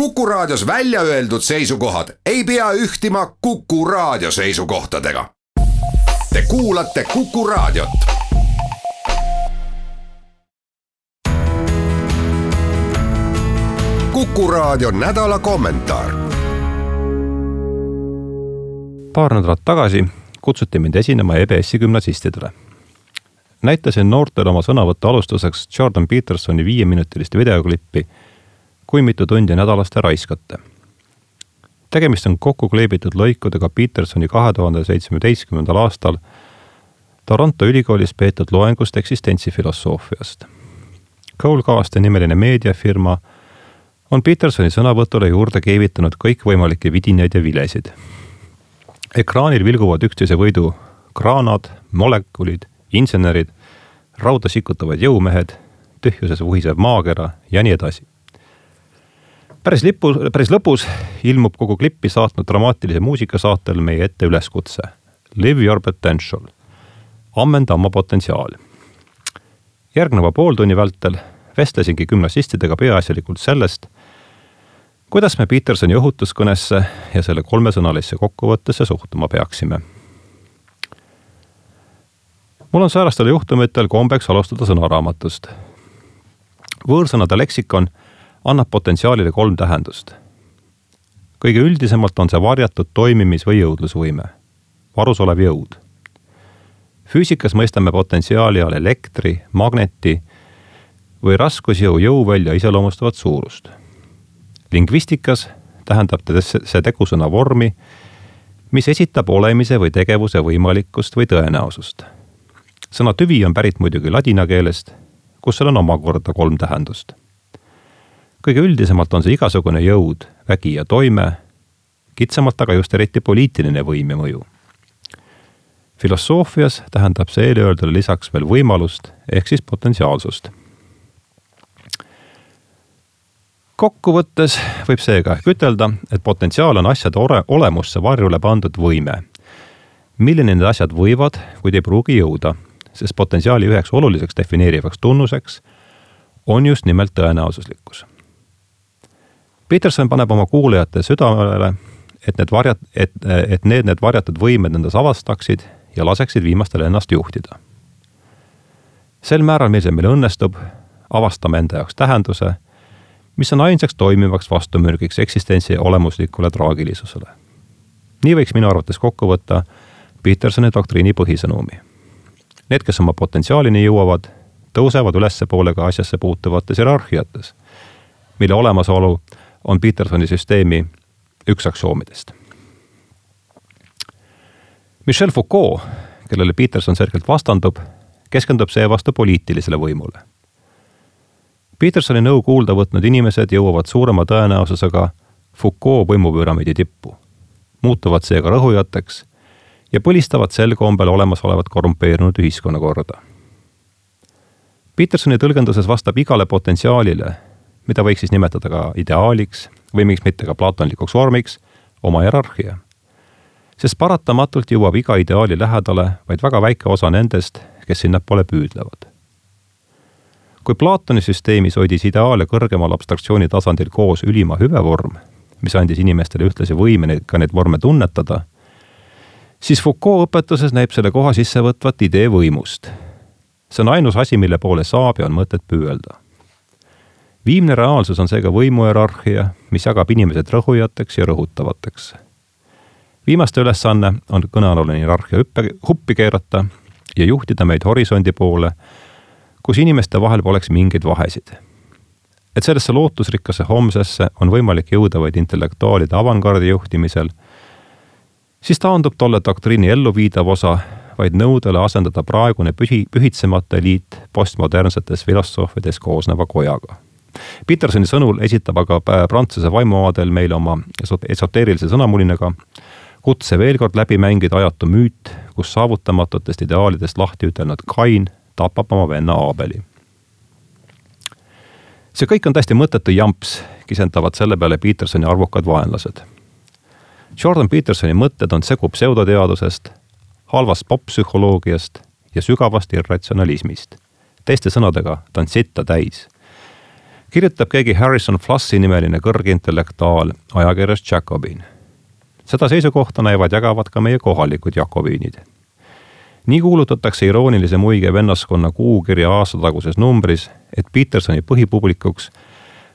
Kuku Raadios välja öeldud seisukohad ei pea ühtima Kuku Raadio seisukohtadega. Te kuulate Kuku Raadiot. kuku Raadio nädala kommentaar. paar nädalat tagasi kutsuti mind esinema EBS-i gümnasistidele. näitasin noortele oma sõnavõtu alustuseks Jordan Petersoni viieminutilist videoklippi kui mitu tundi nädalas te raiskate. tegemist on kokku kleebitud lõikudega Petersoni kahe tuhande seitsmeteistkümnendal aastal Toronto ülikoolis peetud loengust eksistentsifilosoofiast. Coolcaste nimeline meediafirma on Petersoni sõnavõtule juurde keevitanud kõikvõimalikke vidinaid ja vilesid. ekraanil vilguvad üksteise võidu kraanad, molekulid, insenerid, rauda sikutavad jõumehed, tühjuses vuhisev maakera ja nii edasi päris lipu, päris lõpus ilmub kogu klippi saatnud dramaatilise muusika saatel meie ette üleskutse. Live your potential, ammenda oma potentsiaali. järgneva pooltunni vältel vestlesingi gümnasistidega peaasjalikult sellest, kuidas me Petersoni õhutuskõnesse ja selle kolmesõnalisse kokkuvõttesse suhtuma peaksime. mul on säärastel juhtumitel kombeks alustada sõnaraamatust. võõrsõnade leksikon annab potentsiaalile kolm tähendust. kõige üldisemalt on see varjatud toimimis- või jõudlusvõime, varus olev jõud. füüsikas mõistame potentsiaali all elektri, magneti või raskusjõu jõuvälja iseloomustavat suurust. lingvistikas tähendab see tegusõna vormi, mis esitab olemise või tegevuse võimalikkust või tõenäosust. sõna tüvi on pärit muidugi ladina keelest, kus seal on omakorda kolm tähendust kõige üldisemalt on see igasugune jõud, vägi ja toime, kitsamalt aga just eriti poliitiline võim ja mõju. filosoofias tähendab see eelöeldule lisaks veel võimalust ehk siis potentsiaalsust. kokkuvõttes võib seega ehk ütelda, et potentsiaal on asjade ore, olemusse varjule pandud võime. milline need asjad võivad, kuid ei pruugi jõuda, sest potentsiaali üheks oluliseks defineerivaks tunnuseks on just nimelt tõenäosuslikkus Peterson paneb oma kuulajate südamele, et need varjat-, et, et need, need varjatud võimed endas avastaksid ja laseksid viimastel ennast juhtida. sel määral, mil see meil õnnestub, avastame enda jaoks tähenduse, mis on ainsaks toimivaks vastumürgiks eksistentsi olemuslikule traagilisusele. nii võiks minu arvates kokku võtta Petersoni doktriini põhisõnumi. Need, kes oma potentsiaalini jõuavad, tõusevad ülespoole ka asjasse puutuvates hierarhiates, mille olemasolu on Petersoni süsteemi üks aksioomidest. Michel Foucault, kellele Peterson selgelt vastandub, keskendub seevastu poliitilisele võimule. Petersoni nõu kuulda võtnud inimesed jõuavad suurema tõenäosusega Foucault võimupüramiidi tippu, muutuvad seega rõhujateks ja põlistavad sel kombel olemasolevat korrumpeerunud ühiskonnakorda. Petersoni tõlgenduses vastab igale potentsiaalile mida võiks siis nimetada ka ideaaliks või miks mitte ka platonlikuks vormiks, oma hierarhia. sest paratamatult jõuab iga ideaali lähedale vaid väga väike osa nendest, kes sinnapoole püüdlevad. kui Platoni süsteemis hoidis ideaale kõrgemal abstraktsiooni tasandil koos ülima hüvevorm, mis andis inimestele ühtlasi võime neid, ka neid vorme tunnetada, siis Foucault õpetuses näib selle koha sisse võtvat idee võimust. see on ainus asi, mille poole saab ja on mõtet püüelda viimne reaalsus on seega võimuhierarhia, mis jagab inimesed rõhujateks ja rõhutavateks. viimaste ülesanne on kõnealune hierarhia hüppe, huppi keerata ja juhtida meid horisondi poole, kus inimeste vahel poleks mingeid vahesid. et sellesse lootusrikkasse homsesse on võimalik jõuda vaid intellektuaalide avangardi juhtimisel, siis taandub tolle doktriini elluviidav osa vaid nõudele asendada praegune pühi, pühitsemata eliit postmodernsetes filosoofides koosneva kojaga Petersoni sõnul esitab aga Prantsuse vaimuaadel meile oma esoteerilise sõnamulinaga kutse veel kord läbi mängida ajatu müüt, kus saavutamatutest ideaalidest lahti ütelnud Kain tapab oma venna Aabeli. see kõik on täiesti mõttetu jamps, kisendavad selle peale Petersoni arvukad vaenlased. Jordan Petersoni mõtted on segu pseudoteadusest, halvast popp-psühholoogiast ja sügavast irratsionalismist. teiste sõnadega, ta on sitta täis kirjutab keegi Harrison Flussi nimeline kõrgintellektuaal ajakirjas Jacobin. seda seisukohta näivad jagavad ka meie kohalikud jakobiinid. nii kuulutatakse iroonilise muige vennaskonna kuukirja aastataguses numbris, et Petersoni põhipublikuks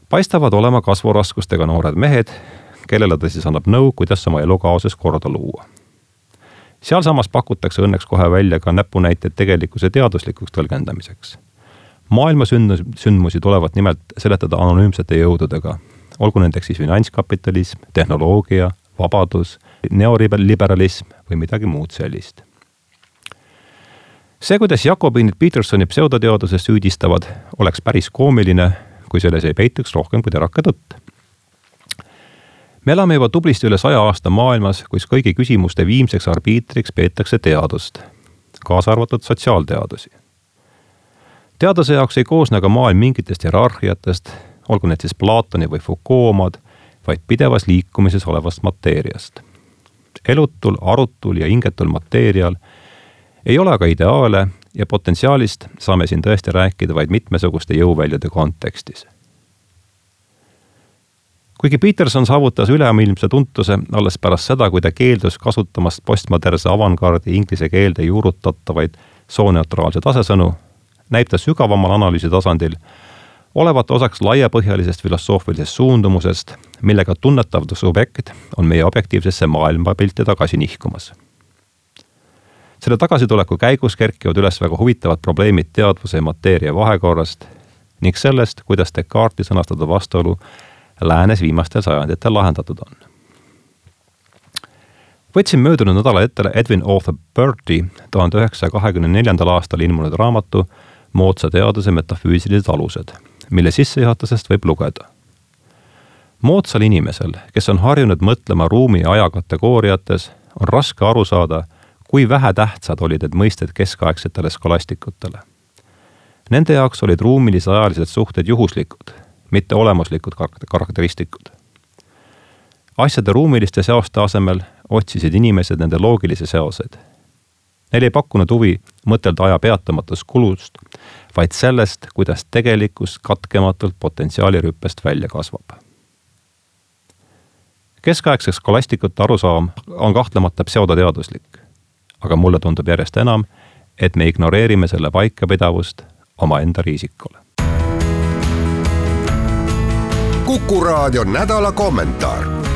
paistavad olema kasvuraskustega noored mehed, kellele ta siis annab nõu, kuidas oma elukaoses korda luua. sealsamas pakutakse õnneks kohe välja ka näpunäiteid tegelikkuse teaduslikuks tõlgendamiseks maailma sündmus, sündmusi tulevad nimelt seletada anonüümsete jõududega, olgu nendeks siis finantskapitalism, tehnoloogia, vabadus, neoliberalism või midagi muud sellist. see, kuidas Jakobinid Petersoni pseudoteaduses süüdistavad, oleks päris koomiline, kui selles ei peituks rohkem kui terake tõtt. me elame juba tublisti üle saja aasta maailmas, kus kõigi küsimuste viimseks arbiitriks peetakse teadust, kaasa arvatud sotsiaalteadusi teadlase jaoks ei koosne aga maailm mingitest hierarhiatest, olgu need siis Platoni või Foucault omad, vaid pidevas liikumises olevast mateeriast. elutul, arutul ja hingetul mateerial ei ole aga ideaale ja potentsiaalist saame siin tõesti rääkida vaid mitmesuguste jõuväljade kontekstis. kuigi Peterson saavutas üleilmse tuntuse alles pärast seda, kui ta keeldus kasutamast postmodernse avangard'i inglise keelde juurutatavaid sooneutraalseid asesõnu, näib ta sügavamal analüüsi tasandil olevat osaks laiapõhjalisest filosoofilisest suundumusest, millega tunnetav subjekt on meie objektiivsesse maailmapilti tagasi nihkumas. selle tagasituleku käigus kerkivad üles väga huvitavad probleemid teadvuse ja mateeria vahekorrast ning sellest, kuidas Descartesi sõnastatud vastuolu läänes viimastel sajanditel lahendatud on. võtsin möödunud nädalal ette Edwin Arthur Burti tuhande üheksasaja kahekümne neljandal aastal ilmunud raamatu moodsa teaduse metafüüsilised alused, mille sissejuhatusest võib lugeda. moodsal inimesel, kes on harjunud mõtlema ruumi ja aja kategooriates, on raske aru saada, kui vähetähtsad olid need mõisted keskaegsetele skolastikutele. Nende jaoks olid ruumilis-ajalised suhted juhuslikud, mitte olemuslikud karakteristikud. asjade ruumiliste seoste asemel otsisid inimesed nende loogilisi seoseid Neil ei pakkunud huvi mõtelda aja peatamatust kulust, vaid sellest, kuidas tegelikkus katkematult potentsiaalirüppest välja kasvab. keskaegseks skolastikute arusaam on kahtlemata pseudoteaduslik, aga mulle tundub järjest enam, et me ignoreerime selle paikapidavust omaenda riisikule. kuku raadio nädala kommentaar